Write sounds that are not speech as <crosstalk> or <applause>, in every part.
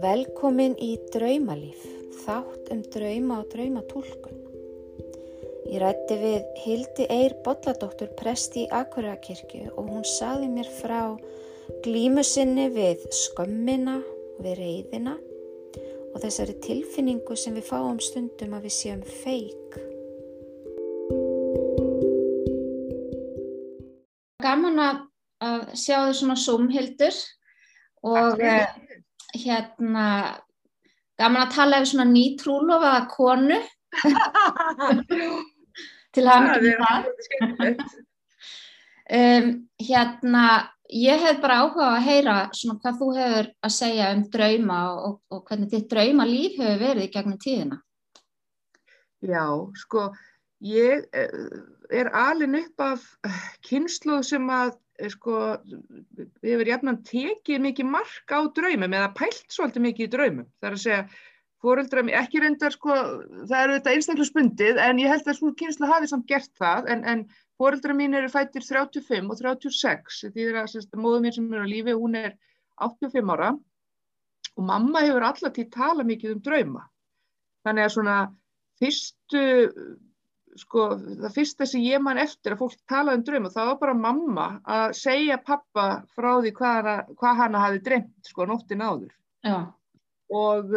Velkomin í Draumalíf, þátt um drauma og draumatúlkun. Ég rætti við Hildi Eir Bolladóttur prest í Akurakirkju og hún saði mér frá glímu sinni við skömmina, við reyðina og þessari tilfinningu sem við fáum stundum að við séum feik. Gaman að, að sjá þau svona sumhildur og uh, hérna gaman að tala yfir svona nýtrúlofaða konu <laughs> til það. Um, hérna, ég hef bara áhuga að heyra svona hvað þú hefur að segja um drauma og, og hvernig þitt draumalíf hefur verið í gegnum tíðina. Já, sko, ég er alin upp af kynslu sem að, sko, hefur jafnan tekið mikið mark á draumum eða pælt svolítið mikið í draumum. Það er að segja, fóreldra, ekki reyndar, sko, það eru þetta einstaklega spundið en ég held að svo kynslu hafi samt gert það en, en Fóreldra mín eru fættir 35 og 36, því að móðu mín sem er á lífi, hún er 85 ára og mamma hefur alltaf tíð tala mikið um drauma. Þannig að svona fyrstu, sko, það fyrsta sem ég man eftir að fólk tala um drauma, það var bara mamma að segja pappa frá því hvað hana, hvað hana hafi dreymt, sko, nóttin áður. Já. Og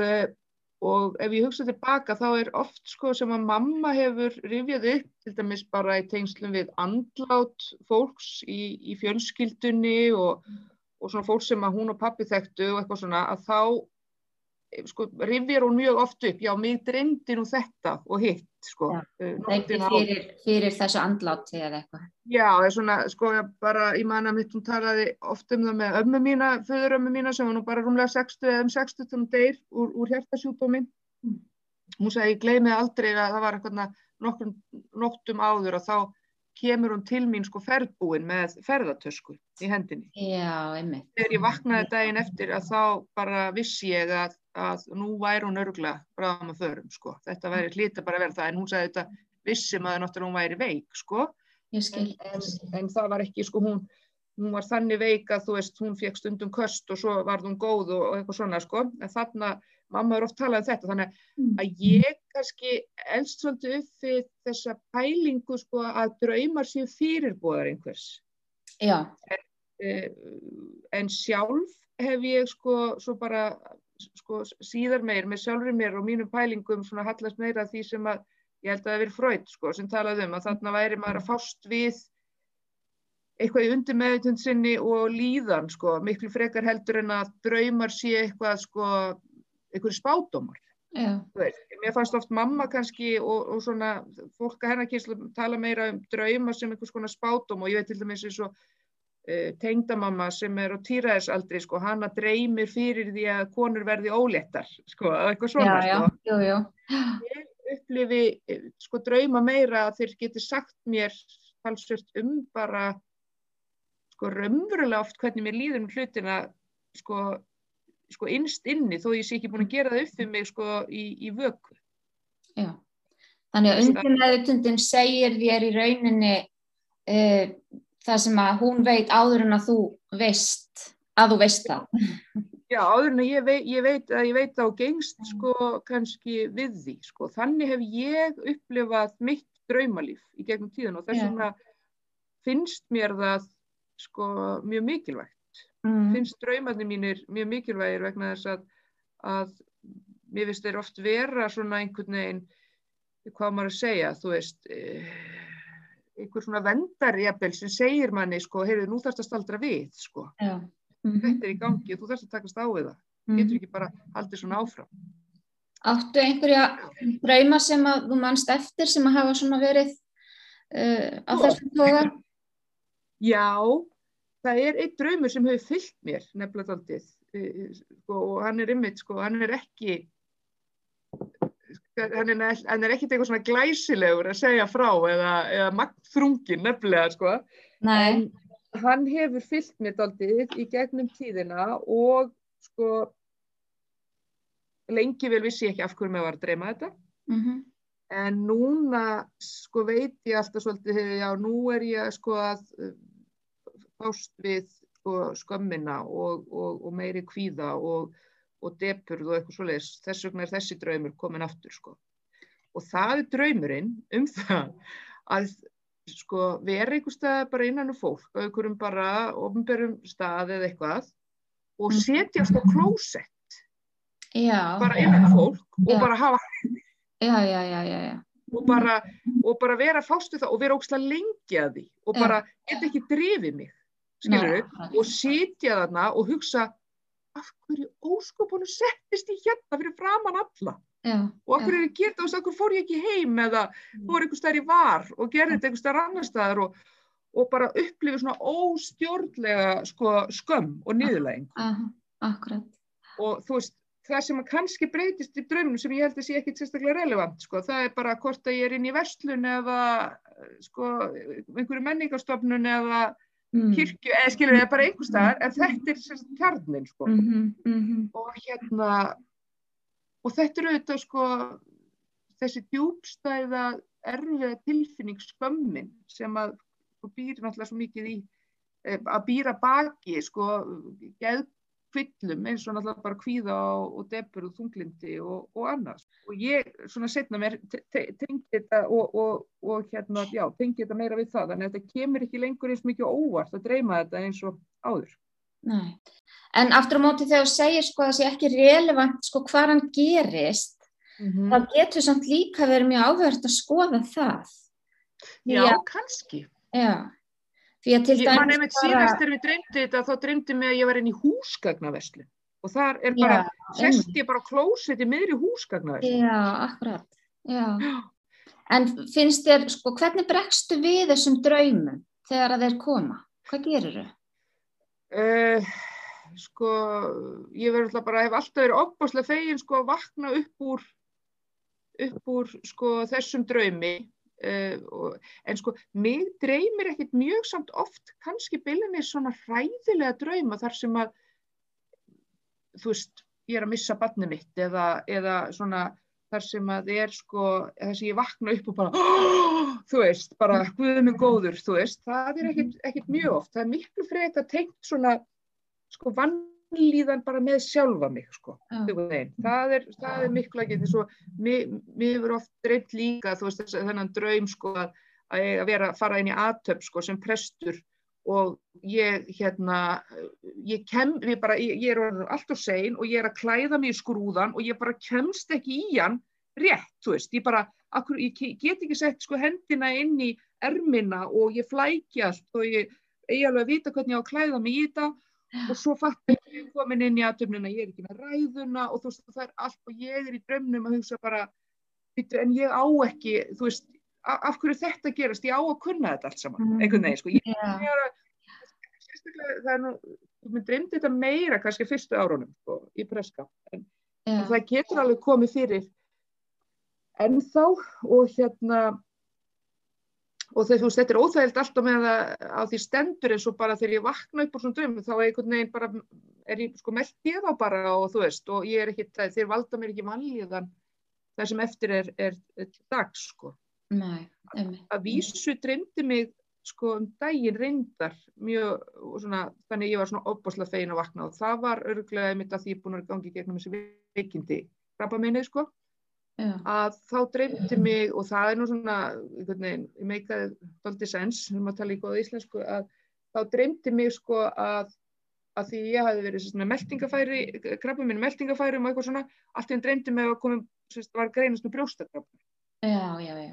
Og ef ég hugsa tilbaka þá er oft sko sem að mamma hefur rifjað upp, til dæmis bara í tengslum við andlát fólks í, í fjölskyldunni og, og svona fólk sem að hún og pappi þekktu og eitthvað svona, að þá sko rifjar hún mjög oft upp, já mig dreymdi nú þetta og hitt sko. Dreymdi fyrir, fyrir þessu andláti eða eitthvað. Já, það er svona sko bara, ég man að mitt hún talaði oft um það með ömmu mína, föðurömmu mína sem var nú bara rúmlega 60 eða um 60 tónum deyr úr, úr hjertasjúkdómin. Mm. Hún sagði, ég gleymi aldrei að það var eitthvað nokkur nóttum áður og þá kemur hún til mín sko ferðbúin með ferðartösku í hendinni. Já, einmitt. Þegar ég vaknaði daginn eftir að þá bara vissi ég að, að nú væri hún örgla bráðum að förum sko. Þetta væri hlita bara að vera það en hún sagði þetta vissi maður náttúrulega hún væri veik sko. Ég skil. En, en, en það var ekki sko hún, hún var þannig veik að þú veist hún fekk stundum köst og svo var hún góð og, og eitthvað svona sko. En þarna mamma er oft talað um þetta þannig að ég kannski elst svolítið upp fyrir þessa pælingu sko að draumar séu fyrirbúðar einhvers. Já. En, en sjálf hef ég sko svo bara sko síðar meir með sjálfur mér og mínum pælingum svona hallast meira því sem að ég held að það verið fröyd sko sem talaði um að þarna væri maður að fást við eitthvað í undir meðutund sinni og líðan sko miklu frekar heldur en að draumar sé eitthvað sko einhverju spátumar. Mér fannst oft mamma kannski og, og svona fólk að hennar kynslu tala meira um drauma sem einhvers konar spátum og ég veit til dæmis eins og uh, tengdamamma sem er á týraðisaldri sko, hana dreymir fyrir því að konur verði óléttar sko, eitthvað svona. Já, sko. já, jú, jú. Ég upplifi sko drauma meira að þeir geti sagt mér talsvört um bara sko raunverulega oft hvernig mér líður um hlutina sko sko innst inni þó ég sé ekki búin að gera það upp fyrir mig sko í, í vöku. Já, þannig að undir meðutundin segir þér í rauninni uh, það sem að hún veit áður en að þú veist, að þú veist það. Já, áður en að ég veit, ég veit að ég veit á gengst sko kannski við því sko. Þannig hef ég upplifað mitt draumalíf í gegnum tíðan og þess vegna finnst mér það sko mjög mikilvægt. Mm. finnst draumarnir mínir mjög mikilvægir vegna þess að, að mér finnst þeir oft vera svona einhvern veginn hvað maður að segja, þú veist einhver svona vendarjabel sem segir manni, sko, heyrðu, nú þarfst að staldra við, sko. Mm -hmm. þetta er í gangi og þú þarfst að takast á við það mm. getur ekki bara haldið svona áfram Áttu einhverja drauma sem að þú mannst eftir sem að hafa svona verið uh, á þessum tóga? Já það er einn draumur sem hefur fyllt mér nefnilega taldið sko, og hann er ymmit, sko, hann er ekki hann er, hann er ekkert eitthvað svona glæsilegur að segja frá eða, eða magnþrungin nefnilega sko. En hann hefur fyllt mér taldið í gegnum tíðina og sko lengi vel vissi ég ekki af hverju mér var að dreyma þetta. Mm -hmm. en núna sko veit ég alltaf svolítið, já nú er ég sko að fást við sko, skömmina og, og, og meiri kvíða og, og depurð og eitthvað svoleiðis, þess vegna er þessi draumur komin aftur sko. Og það er draumurinn um það að sko vera einhver stað bara innan um fólk á einhverjum bara ofnbjörnum stað eða eitthvað og Mhm. setjast á klósett Já, bara innan um fólk og Já. bara hafa já, já, og bara, og bara vera fástu það og vera ógslag lengi að því og bara geta ekki drifið mig skilur Nei, og sitja þarna og hugsa af hverju óskopunum settist ég hérna fyrir framann alla? Já, og af hverju er ég gert það og af hverju fór ég ekki heim eða fór einhver staðar í var og gerði þetta einhver staðar annar staðar og, og bara upplifið svona óstjórnlega sko, skömm og niðurlæging aha, akkurat. og þú veist það sem að kannski breytist í drauminu sem ég held að sé ekkit sérstaklega relevant sko, það er bara hvort að ég er inn í vestlun eða sko, einhverju menningarstofnun eða Mm. kirkju, eða skilur eða bara einhver staðar en þetta er sérst kjarnin sko. Mhm, mhm. og hérna og þetta er auðvitað sko þessi djúbstæða erfiða tilfinning skömmin sem að sko, býr náttúrulega svo mikið í eh, að býra baki sko geðkvillum eins og náttúrulega bara kvíða og, og debur og þunglindi og, og annars og ég svona setna mér te- te- tengi þetta og, og, og hérna já, tengi þetta meira við það að þetta kemur ekki lengur eins mikið óvart að dreyma þetta eins og áður Nei. En aftur á móti þegar þú segir sko að það sé ekki relevant sko hvað hann gerist, mm þá getur samt líka verið mjög áhverð að skoða það. Já, að- kannski Já. Ég dæmis einmitt síðast þegar við dreymdi þetta þá dreymdi mig að ég var inn í húsgagnaverslu og þar er bara, sest ég bara á klósett í miðri húsgagnaverslu Já, akkurat. Já. En finnst þér, sko, hvernig bregstu við þessum draumum þegar þeir koma? Hvað gerir þau? uh, sko ég verður alltaf bara, hef alltaf verið opbáslega fegin sko að vakna upp úr upp úr sko þessum draumi uh, en sko mig dreymir ekkit mjög samt oft kannski bylunni svona hræðilega drauma þar sem að þú veist, ég er að missa barnið mitt eða, eða svona þar sem að er sko, þar sem ég vakna upp og bara, þú veist, bara guðum minn góður, þú veist, það er ekkit, ekkit mjög oft, það er miklu frekar tengt svona, sko, vannlíðan bara með sjálfa mig, sko, veginn. það er, það er miklu ekki, þess að mér hefur oft dreymt líka, veist, þennan draum, sko, að, að vera að fara inn í aðtöp, sko, sem prestur. Og ég, hérna, ég kem, ég bara, ég, ég er alltaf sein og ég er að klæða mig í skrúðan og ég bara kemst ekki í hann rétt, þú veist, ég bara, akkur, ég get ekki sett sko hendina inn í ermina og ég flæki allt og ég eigi alveg að vita hvernig ég á að klæða mig í þetta og svo fatt ég að ég er komin inn í aðtöfnina, ég er ekki með ræðuna og þú veist, það er allt og ég er í drömnum að hugsa bara, "Bíddu, en ég á ekki, þú veist, af hverju þetta gerast, ég á að kunna þetta allt saman, Mm. einhvern veginn, sko, ég ég er að það er nú, mér dreymdi þetta meira kannski fyrstu árunum sko, í preska, en, en Já. það getur alveg komið fyrir ennþá og hérna og þegar þú veist, þetta er óþægild alltaf með að á því stendur eins og bara þegar ég vakna upp úr svona drömmu þá er einhvern veginn bara er ég sko meld ég þá bara og þú veist og ég er ekki, þeir valda mér ekki vanlíðan það sem eftir er, er, er dags sko Nei, einmitt. að vísu dreymdi mig sko um daginn reyndar mjög svona, þannig ég var svona opbáslega fegin að vakna og það var örglega einmitt að því ég er búin að gangi gegnum þessi veikindi krabba minni sko Já. að þá dreymdi mig og það er nú svona ég meikaði doldi sens, við erum að tala í góða íslensku að þá dreymdi mig sko að að því ég hafi verið svona meldingafæri, krabba minni meldingafæri og eitthvað svona, allt í enn dreymdi mig að komum, sérst, var greinast með brjóstakrabba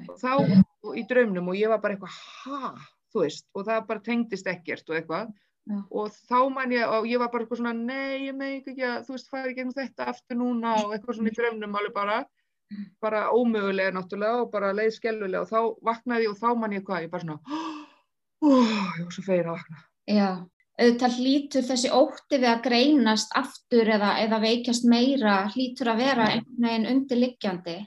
og þá í draumnum og ég var bara eitthvað ha, þú veist, og það bara tengdist ekkert og eitthvað. Já. og þá man ég, og ég var bara eitthvað svona nei, ég meik ekki að, þú veist, í gegnum þetta aftur núna og eitthvað svona í draumnum alveg bara, bara ómögulega náttúrulega og bara leið skellulega og þá vaknaði og þá man ég hvað, ég bara svona <gasps> ó, ég var svo fegin að vakna Já, auðvitað hlýtur þessi ótti við að greinast aftur eða, eða veikjast meira hlýtur að vera einhvern veginn undirliggjandi.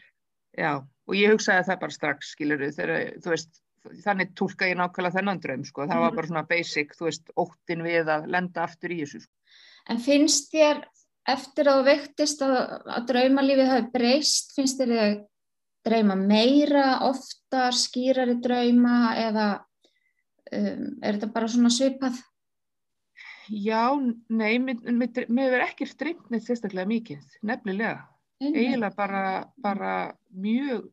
Já, og ég hugsaði það bara strax, skilur þegar, þú veist, þannig tólka ég nákvæmlega þennan draum, sko, það var bara svona basic, þú veist, óttin við að lenda aftur í þessu, sko. En finnst þér eftir að þú veiktist að, að draumalífið hafi breyst, finnst þér þig dreyma meira, oftar, skýrari drauma eða um, er þetta bara svona svipað? Já, nei, mér verður ekki streymt neitt sérstaklega mikið, nefnilega. Eiginlega bara, bara mjög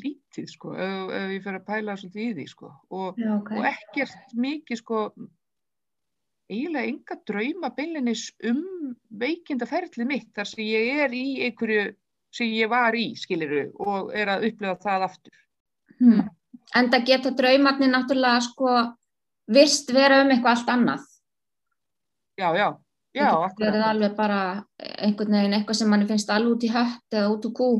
lítið, sko, ef, ég fer að pæla svolítið í því, sko. Og, Já, ok. og ekkert mikið, sko, eiginlega enga drauma beinleinis um veikindaferðlið mitt þar sem ég er í einhverju sem ég var í, skiliru, og er að upplifa það aftur. Hmm. En það geta draumarnir náttúrulega sko vist vera um eitthvað allt annað. Já, já, já, það akkurat. alveg bara einhvern veginn eitthvað sem manni finnst alveg út í hött eða út úr kú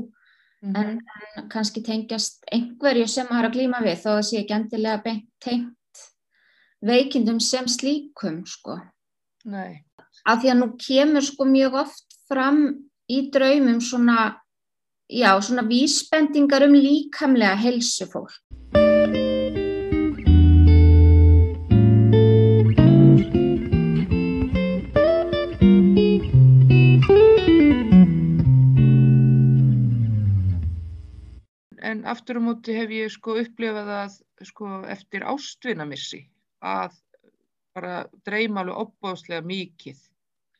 Mhm. en, en kannski tengjast einhverju sem maður er að glíma við þó að það sé ekki endilega tengt veikindum sem slíkum sko. Nei, Af því að nú kemur sko mjög oft fram í draumum svona, já, svona vísbendingar um líkamlega helsufólk. en aftur á móti hef ég sko upplifað að sko eftir ástvinamissi að bara dreyma alveg opbóðslega mikið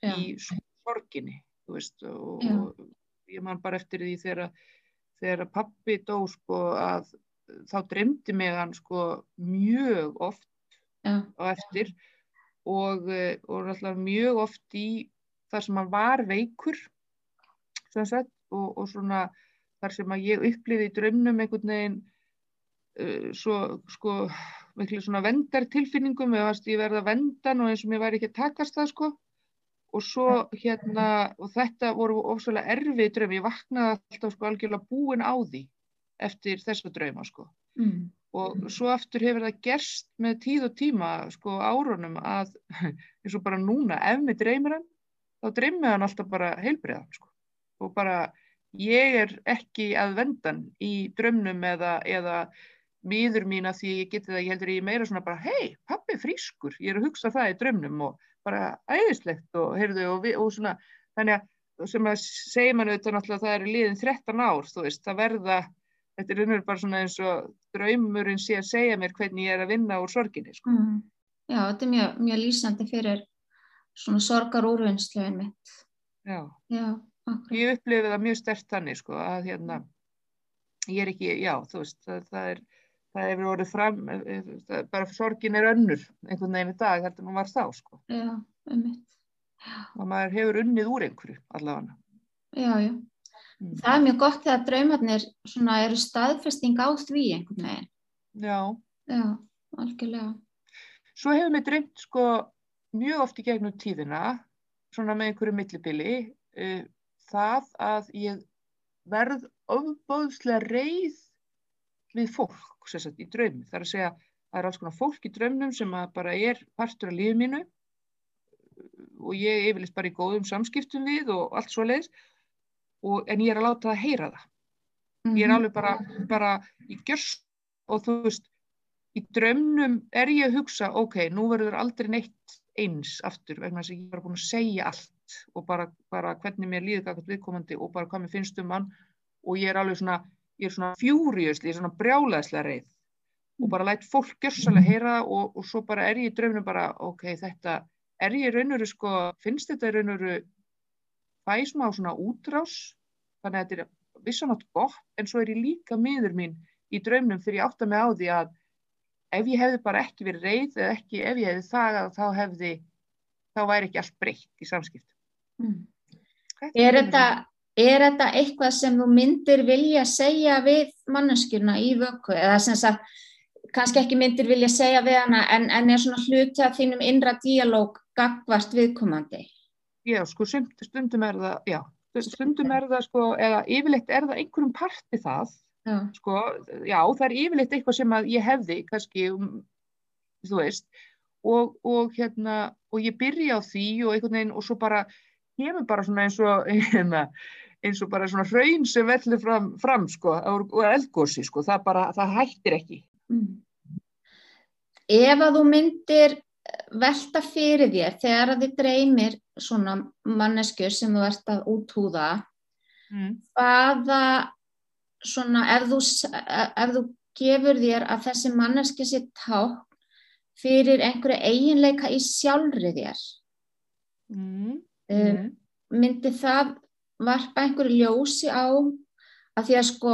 Já. í sorginni, veist, og, og ég man bara eftir því þegar, þegar pappi dó sko að þá dreymdi mig hann sko mjög oft Já, á eftir og, eh, og náttúrulega mjög oft í þar sem hann var veikur sagt, og, og svona þar sem að ég upplýði í draumnum einhvern veginn uh, svo sko miklu svona vendartilfinningum eða fannst ég verða vendan og eins og mér væri ekki að takast það sko. Og svo hérna og þetta voru ofsvæmlega erfið draum. Ég vaknaði alltaf sko algjörlega búin á því eftir þessa drauma sko. Mm. og svo aftur hefur það gerst með tíð og tíma sko árunum að <laughs> eins og bara núna ef mig dreymir hann þá dreymir hann alltaf bara heilbriðan sko. Og bara ég er ekki að vendan í draumnum eða, eða miður mín að því ég geti það, ég heldur ég meira svona bara hei, pappi er frískur, ég er að hugsa það í draumnum og bara æðislegt og heyrðu og, við, og svona þannig að sem að segja mann auðvitað náttúrulega að það eru liðin 13 ár, þú veist, það verða þetta er raunverið bara svona eins og draumurinn sé að segja mér hvernig ég er að vinna úr sorginni, sko. Mm. Já, þetta er mjög, mjög lýsandi fyrir svona sorgar úrvinnslu einmitt. Já, Já, akkurat. ég upplifið það mjög stert þannig, sko, að hérna ég er ekki, já, þú veist, það, það er það hefur orðið fram, það, bara sorgin er önnur einhvern veginn í dag, heldur maður var þá, sko, Já, og maður hefur unnið úr einhverju allavega. Já, já. Mm. Það er mjög gott þegar draumarnir eru staðfesting á því einhvern veginn. Já, Já, algjörlega. svo hefur mér dreymt, sko, mjög oft í gegnum tíðina, svona með einhverju millibili, uh, það að ég verð ofbóðslega reið við fólk, sagt, í draumi. Það er að segja, það er alls konar fólk í draumnum sem bara er partur af lífið mínu og ég er yfirleitt bara í góðum samskiptum við og allt svo leiðis, en ég er að láta það heyra það. Ég er alveg bara, bara í gjörs og þú veist, í draumnum er ég að hugsa, ok, nú verður aldrei neitt eins aftur vegna þess að ég er bara búin að segja allt og bara, bara hvernig mér líður viðkomandi og bara hvað mér finnst um hann og ég er alveg svona, ég er svona fjúriusli, ég er svona brjálæðslega reið og bara lætt fólk gjörsalega heyra það og, og svo bara er ég í drauminu bara, ok, þetta er ég raunuru sko, finnst þetta raunuru fæ smá svona útrás þannig að þetta er vissanátt gott en svo er ég líka miður mín í draumnum fyrir ég átta mig á því að ef ég hefði bara ekki verið reið eða ekki, ef ég hefði þagað þá hefði, þá væri ekki allt breytt í samskipt. Mm. Er þetta, er þetta eitthvað sem þú myndir vilja segja við manneskjuna í vöku eða sem sagt, kannski ekki myndir vilja segja við hana en, en er svona hluti af þínum innra díalóg gagvart viðkomandi? Já, sko, stund, stundum er það, já, stundum er það, sko, eða yfirleitt er það einhverjum parti það, Já, sko, já, það er yfirleitt eitthvað sem að ég hefði, kannski, um, þú veist, og, og hérna, og ég byrja á því og einhvern veginn, og svo bara, kemur bara svona eins og, <laughs> hérna, eins og bara svona hraun sem vellur fram, fram sko, og eldgósi, sko, það bara, það hættir ekki. Mm. Ef að þú myndir velta fyrir þér þegar að þið dreymir svona mannesku sem þú ert að úthúða, Mm. hvaða svona ef þú, s- ef þú gefur þér að þessi manneski sé tákn fyrir einhverju eiginleika í sjálfri þér mm, um, myndi það varpa einhverju ljósi á að því að sko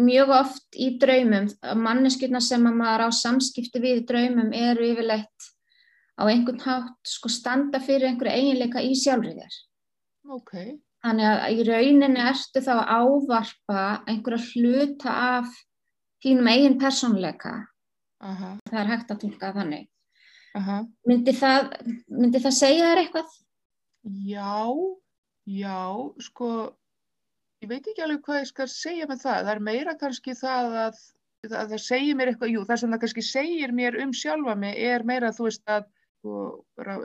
mjög oft í draumum, manneskjurna sem að maður á samskipti við draumum eru yfirleitt á einhvern hátt sko standa fyrir einhverju eiginleika í sjálfri þér. ok, Þannig að í rauninni ertu þá að ávarpa einhverja hluta af þínum eigin persónleika. aha, Það er hægt að tunga þannig. aha. Myndi það, myndi það segja þér eitthvað? Já, já, sko, ég veit ekki alveg hvað ég skal segja með það. Það er meira kannski það að, að það segir mér eitthvað, jú, það sem það kannski segir mér um sjálfa mig er meira, þú veist, að sko,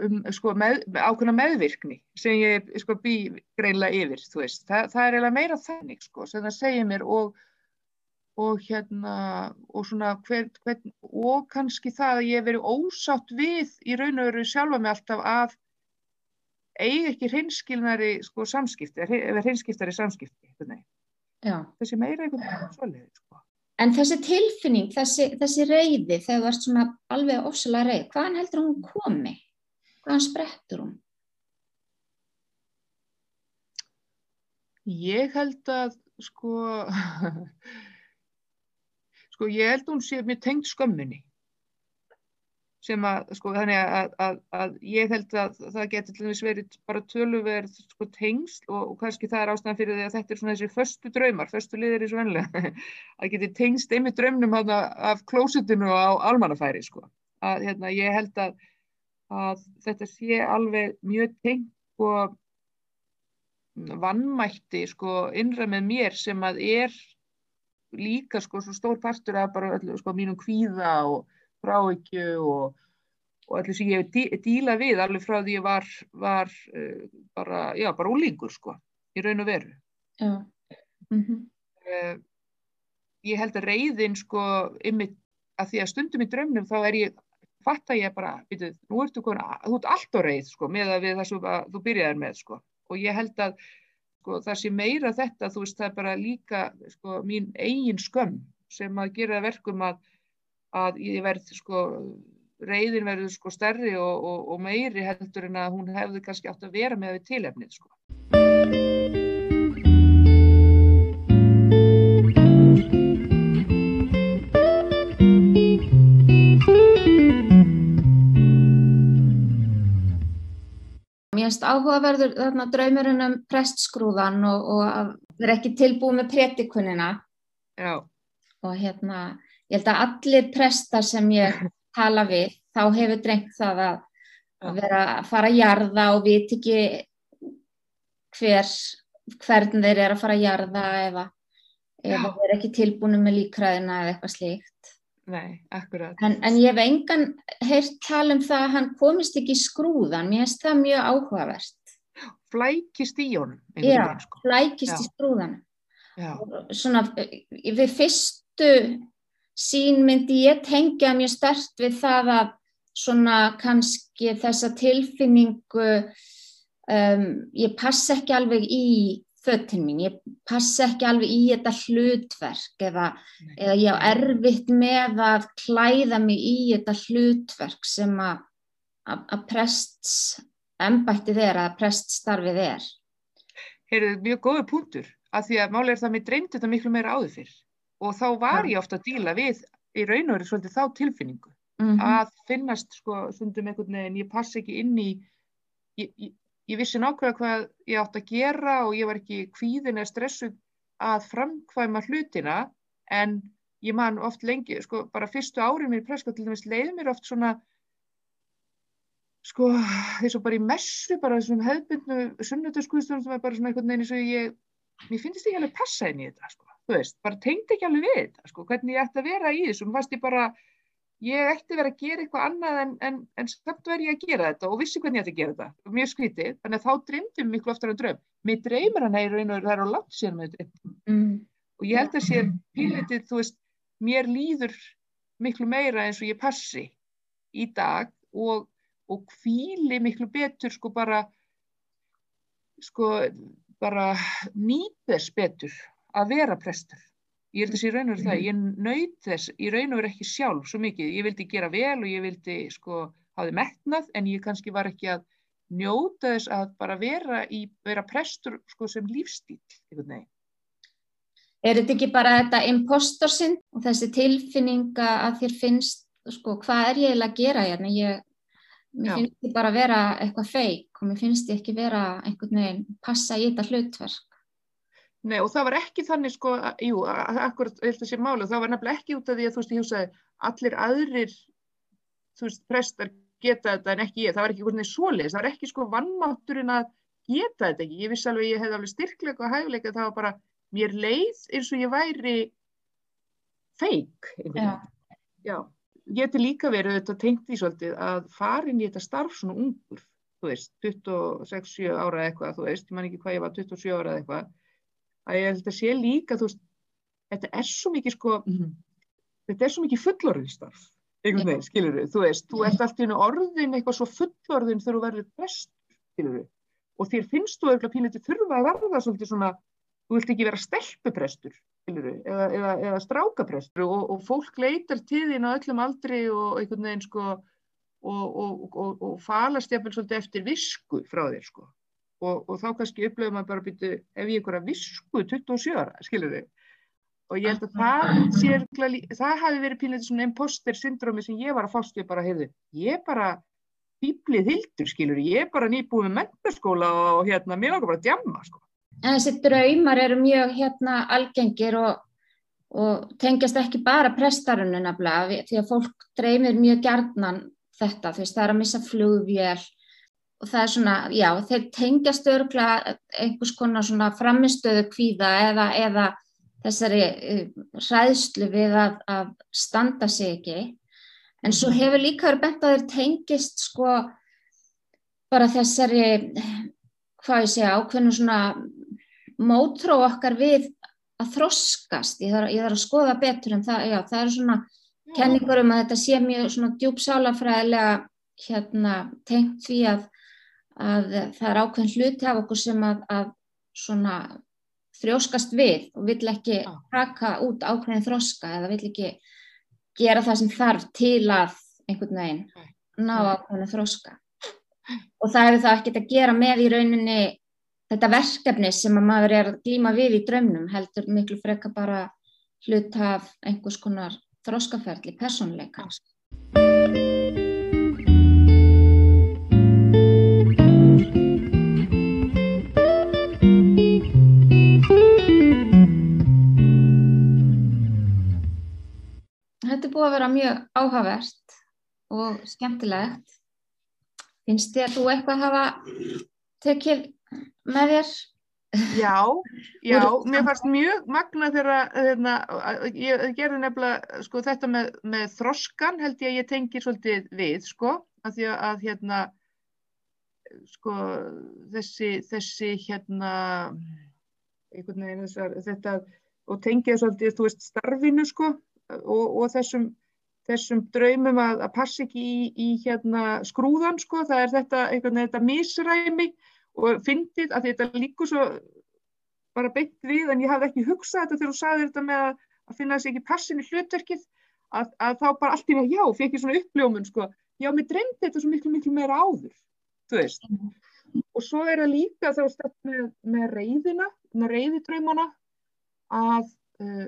um, sko, með, ákveðna meðvirkni sem ég sko bý greinlega yfir, þú veist. Það, það er eiginlega meira þannig, sko, sem það segir mér og, og hérna, og svona, hver, hvern, og kannski það að ég hef verið ósátt við í raun og veru sjálfa mig alltaf að eigi ekki hreinskilnari sko, samskipti, eða hreinskiptari samskipti. Þessi meira veginn svoleiði. Sko. En þessi tilfinning, þessi, þessi reyði, þegar þú ert svona alveg ofsalega reyð, hvaðan heldur hún komi? Hvaðan sprettur hún? Ég held að sko, <laughs> sko ég held að hún sé mjög tengd skömminni sem að, sko, þannig að, að, að ég held að það getur til dæmis verið bara töluverð sko, tengsl og, og kannski það er ástæðan fyrir því að þetta er svona þessi föstu draumar, föstu liðir í svo enlega, <laughs> að geti tengst einmitt draumnum hana, af klósitinu á almannafæri, sko. Að hérna, ég held að, að þetta sé alveg mjög tengt og vannmætti, sko, innra með mér sem að er líka, sko, svo stór partur af bara sko, mínum kvíða og fráhyggju og, og allir sem ég hef dí, díla við alveg frá því ég var, var uh, bara, já, bara úlingur sko, í raun og veru. Já. Mm -hmm. Uh, ég held að reyðin sko, ymmit, að því að stundum í draumnum þá er ég, fatta ég bara, veitu, nú ertu komin, þú ert allt á reyð sko, með að við það sem þú byrjaðir með sko, og ég held að sko, það sé meira þetta, þú veist, það er bara líka sko, mín eigin skömm sem að gera verkum að að ég verð sko, reyðin verður sko stærri og, og, og meiri heldur en að hún hefði kannski átt að vera með við tilefnið sko. Mér finnst áhugaverður þarna draumurinn um prestskrúðan og, og að vera ekki tilbúið með pretikunina Já, og hérna ég held að allir prestar sem ég tala við, þá hefur drengt það að, að vera að fara að jarða og vit ekki hver, hvern þeir eru að fara að jarða eða, eða Já. þeir ekki tilbúinu með líkræðina eða eitthvað slíkt. nei, akkurat. En, en ég hef engan heyrt tala um það að hann komist ekki í skrúðan, mér finnst það mjög áhugavert. Flækist í honum. Já, veginn, sko. flækist Já. í skrúðan. Já, Svona eh, við fyrstu sín myndi ég tengja mjög stert við það að svona kannski þessa tilfinningu um, ég passa ekki alveg í fötin mín, ég passa ekki alveg í þetta hlutverk eða, eða ég á erfitt með að klæða mig í þetta hlutverk sem að, að, að prests embættið er, að preststarfið er. Heyrðu, mjög góður punktur, af því að máli er það að mér dreymdi þetta miklu meira áður fyrr. Og þá var ég ofta að díla við í raun og veru svolítið þá tilfinningu. Mm að finnast sko stundum einhvern veginn, ég pass ekki inn í ég, ég, ég vissi nákvæmlega hvað ég átt að gera og ég var ekki kvíðin eða stressuð að framkvæma hlutina. En ég man oft lengi, sko bara fyrstu árin mér í presko til dæmis leiði mér oft svona sko eins og bara í messu bara þessum hefðbundnu sunnudaskuðstunum sem er bara svona einhvern veginn eins og ég mér finnst ekki alveg passa inn í þetta sko, þú veist, bara tengdi ekki alveg við þetta sko, hvernig ég ætti að vera í þessu, mér fannst ég bara ég ætti verið að gera eitthvað annað en, en, en samt verið ég að gera þetta og vissi hvernig ég ætti að gera þetta, mjög skrítið þannig að þá dreymdi mér miklu oftar en draum. Mér dreymir hann eða það er á langt síðan með þetta. -hmm. og ég held að sé pínlítið, þú veist, mér líður miklu meira eins og ég passi í dag og, og kvíli miklu betur sko bara sko bara nýt þess betur að vera prestur ég held að þessi í raun og veru það, ég naut þess í raun og veru ekki sjálf svo mikið, ég vildi gera vel og ég vildi sko hafi metnað en ég kannski var ekki að njóta þess að bara vera í, vera prestur sko sem lífstíl, einhvern veginn. Er þetta ekki bara þetta impostorsinn og þessi tilfinninga að þér finnst, sko, hvað er ég eiginlega að gera hérna? Ég, mér Já. finnst ég bara að vera eitthvað feik og mér finnst ég ekki vera einhvern veginn passa í þetta hlutverk. Nei og það var ekki þannig sko, að, jú, akkurat að sé máli og það var nefnilega ekki út af því að þú veist, ég hugsaði allir aðrir, þú veist, prestar geta þetta en ekki ég, það var ekki veginn svoleiðis, það var ekki sko vannmátturinn að geta þetta ekki, ég vissi alveg ég hefði alveg styrkleika og hæfileika, það var bara mér leið eins og ég væri feik, einhvern veginn. Já, ég geti líka verið þetta tengt því svolítið að farin í þetta starf svona ungur, þú veist, 26-7 ára eða eitthvað, þú veist, ég man ekki hvað ég var 27 ára eða eitthvað, að ég held að sé líka, veist, þetta er svo mikið sko, þetta er svo mikið fullorðinstarf, einhvern veginn, skilur þú veist, þú ert allt í einu orðin eitthvað svo fullorðin þegar þú verður prestur, skilur og þér finnst þú eitthvað pínlítið þurfa að verða svolítið svona, þú vilt ekki vera stelpuprestur, skilur eða, eða, eða strákaprestur. Og, og fólk leitar þín á öllum aldri og einhvern veginn sko og, og, og, og falast jafnvel svolítið eftir visku frá þér sko og, og þá kannski upplöfum maður bara býtu ef ég einhverja visku 27 ára, skilur þig og ég held að það sé örugglega lí- það hafi verið pínlítið svona imposter syndromi sem ég var að fást við bara, heyrðu, ég bara fýblið hildur, skilur, ég er bara nýbúið með mentaskóla og hérna, mér langar bara að djamma, sko. En þessi draumar eru mjög hérna algengir og, og tengjast ekki bara prestarunni nefnilega við- því að fólk dreymir mjög gjarnan þetta, þú veist, það er að missa flugvél og það er svona, já, þeir tengjast örgla einhvers konar svona framistöðu kvíða eða, eða þessari uh, hræðslu við að, að standa sig ekki. En svo hefur líka verið bent að þeir tengist sko bara þessari, hvað ég segja, ákveðnu svona mótró okkar við að þroskast. Ég þarf, ég þarf að skoða betur en það, já, það eru svona kenningur um að þetta sé mjög svona djúpsálafræðilega hérna tengt því að, að það er ákveðin hluti af okkur sem að, að svona þrjóskast við og vill ekki Já. taka út ákveðin þroska eða vill ekki gera það sem þarf til að einhvern veginn ná ákveðin þroska og það hefur það ekkert að gera með í rauninni þetta verkefni sem að maður er að glíma við í draumnum heldur miklu freka bara hlut af einhvers konar þroskaferli, persónleika. Búið að vera mjög áhugavert og skemmtilegt. Finnst þér þú eitthvað hafa tekið með þér? Já, <laughs> já, mér fannst mjög magna þegar hérna, að- ég gerði nefnilega sko, þetta með, með þroskan held ég að ég tengi svolítið við sko, að því að, að hérna sko þessi, þessi hérna einhvern veginn þessar, þetta og tengið svolítið, þú veist, starfinu sko og, og þessum þessum draumum að, að passa ekki í, í hérna skrúðan sko, það er þetta þetta misræmi og fyndið að þetta líkur svo bara beint við en ég hafði ekki hugsað þetta þegar þú sagði þetta með að, að finna þessi ekki passin í hlutverkið að, að þá bara allt í það já, fekk ég svona uppljómun sko, já, mér dreymdi þetta svo miklu miklu meira áður, þú veist. Og svo er það líka þá með, með reyðina með reyðidraumana að uh,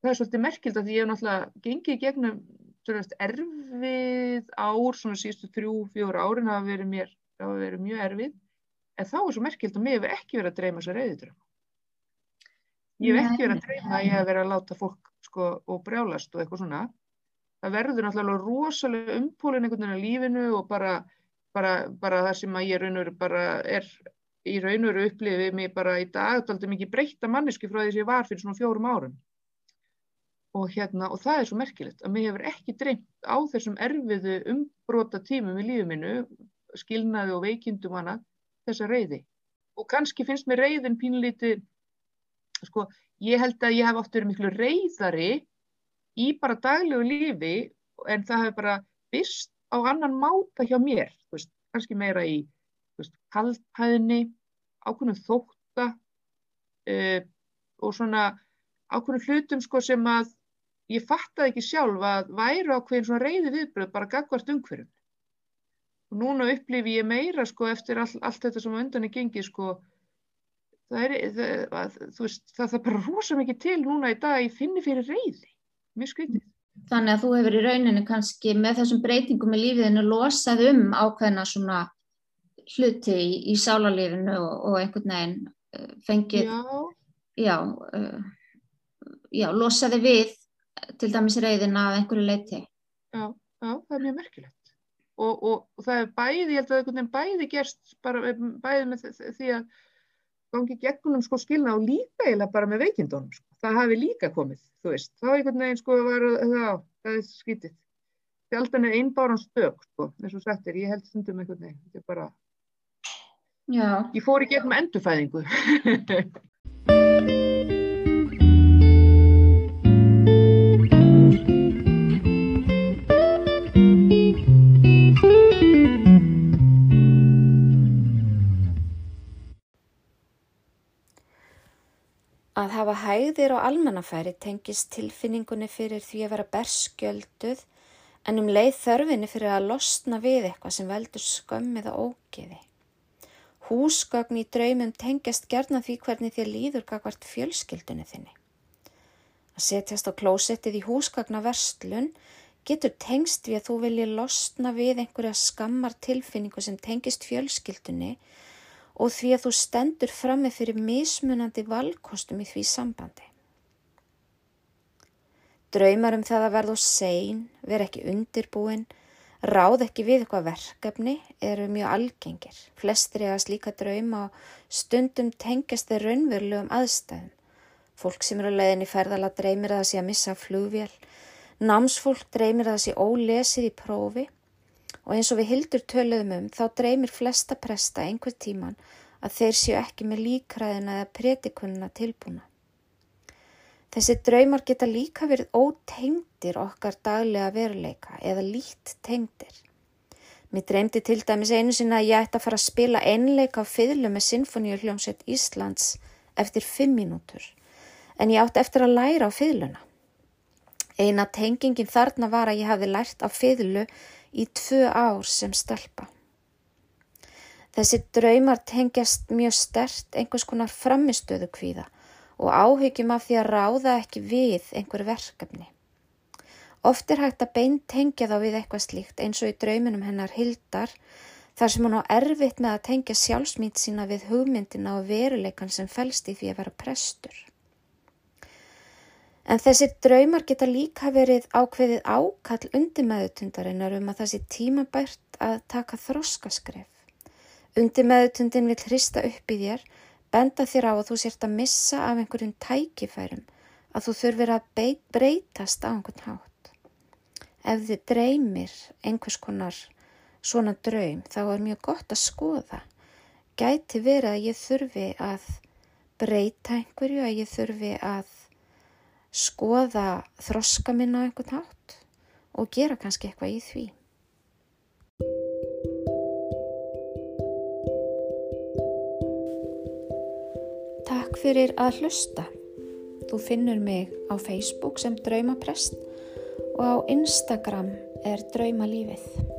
það er svolítið merkild að ég hef náttúrulega gengið gegnum tölvöld, erfið ár svona síðustu þrjú, fjóra árin hafa verið mér hafa verið mjög erfið. En þá er svo merkild að mig hefur ekki verið að dreyma þessa reyðidrauma ég hef ekki verið að dreyma að ég hef verið að láta fólk sko og brjálast og eitthvað svona. Það verður náttúrulega rosalega umpólin einhvern veginn á lífinu og bara, bara, bara það sem að ég raun og veru bara er í raun og veru upplifið mig bara í dag aldrei mikið breytta mannesku frá því sem ég var fyrir svona fjórum árum og hérna og það er svo merkilegt að mig hefur ekki dreymt á þessum erfiðu umbrota tímum í lífið minu skilnaði og veikindum hana þessa reyði og kannski finnst mér reyðin pínlítið sko, ég held að ég hef oft verið miklu reyðari í bara daglegu lífi en það hefur bara byrst á annan máta hjá mér, veist, kannski meira í kaldhæðni, ákveðnum þótta uh, og svona ákveðin hlutum sko sem að ég fattaði ekki sjálf að væru ákveðin svona reyði viðbröð bara gagvart umhverjum. Og núna upplifi ég meira sko eftir all, allt þetta sem undan er gengið sko það er, það, þú veist, það er bara rosa mikið til núna í dag ég finni fyrir reyði. Mjög skritið. Þannig að þú hefur í rauninu kannski með þessum breytingum í lífiðinu losað um ákveðina svona hluti í, í sálarlífinu og, og einhvern veginn uh, fengið, Já, já, uh, já, losaði við til dæmis reyðina af einhverju leiti. já, já, það er mjög merkilegt. Og, og, og það er bæði, ég held að einhvern veginn bæði gerst bara bæði með því að gangi gegnum sko skilna og líka eiginlega bara með veikindunum sko. Það hafi líka komið, þú veist. Þá einhvern veginn sko var, já, það er skítið. Sjaldan er einbáran stök sko, eins og settir, ég held stundum einhvern veginn. Þetta er bara, Já, ég fór í gegnum endurfæðingu. <laughs> hafa hægðir á almannafæri tengist tilfinningunni fyrir því að vera berskjölduð en um leið þörfinni fyrir að losna við eitthvað sem veldur skömmið og ógeði. Húsgögn í draumum tengjast gerna því hvernig þér líður gagvart fjölskyldunni þinni. Að setjast á klósettið í húsgagna verslun getur tengst við að þú vilji losna við einhverja skammar tilfinningu sem tengist fjölskyldunni og því að þú stendur frammi fyrir mismunandi valkostum í því sambandi. Draumar um það að verða og sein, vera ekki undirbúin, ráð ekki við eitthvað verkefni eru mjög algengir. Flestir eiga slíka drauma og stundum tengjast þeir raunverulegum aðstæðum. Fólk sem eru að leiðin í ferðala dreymir að það sé að missa flugvél, námsfólk dreymir að það sé ólesið í prófi og eins og við hildur töluðum um þá dreymir flesta presta einhver tíman að þeir séu ekki með líkræðina eða predikunina tilbúna. Þessi draumar geta líka verið ótengdir okkar daglega veruleika eða lít tengdir. Mér dreymdi til dæmis einu sinna að ég ætti að fara að spila einleika á fiðlu með Sinfoníuhljómsveit Íslands eftir fimm mínútur en ég átti eftir að læra á fiðluna. Eina tengingin þarna var að ég hafi lært á fiðlu í tvö ár sem stelpa. Þessi draumar tengjast mjög stert einhvers konar framistöðu kvíða og áhyggjum af því að ráða ekki við einhver verkefni. Oft er hægt að bein tengja þá við eitthvað slíkt eins og í drauminum hennar Hildar þar sem hún á erfitt með að tengja sjálfsmýnt sína við hugmyndina og veruleikan sem fælst í því að vera prestur. En þessir draumar geta líka verið ákveðið ákall undir meðutundarinnar um að það sé tímabært að taka þroskaskref. Undir meðutundin vil hrista upp í þér, benda þér á að þú sért að missa af einhverjum tækifærum, að þú þurfir að beit, breytast á einhvern hátt. Ef þið dreymir einhvers konar svona draum, þá er mjög gott að skoða. Gæti verið að ég þurfi að breyta einhverju, að ég þurfi að skoða þroska minna á einhvern hátt og gera kannski eitthvað í því. Takk fyrir að hlusta. Þú finnur mig á Facebook sem Draumaprest og á Instagram er Draumalífið.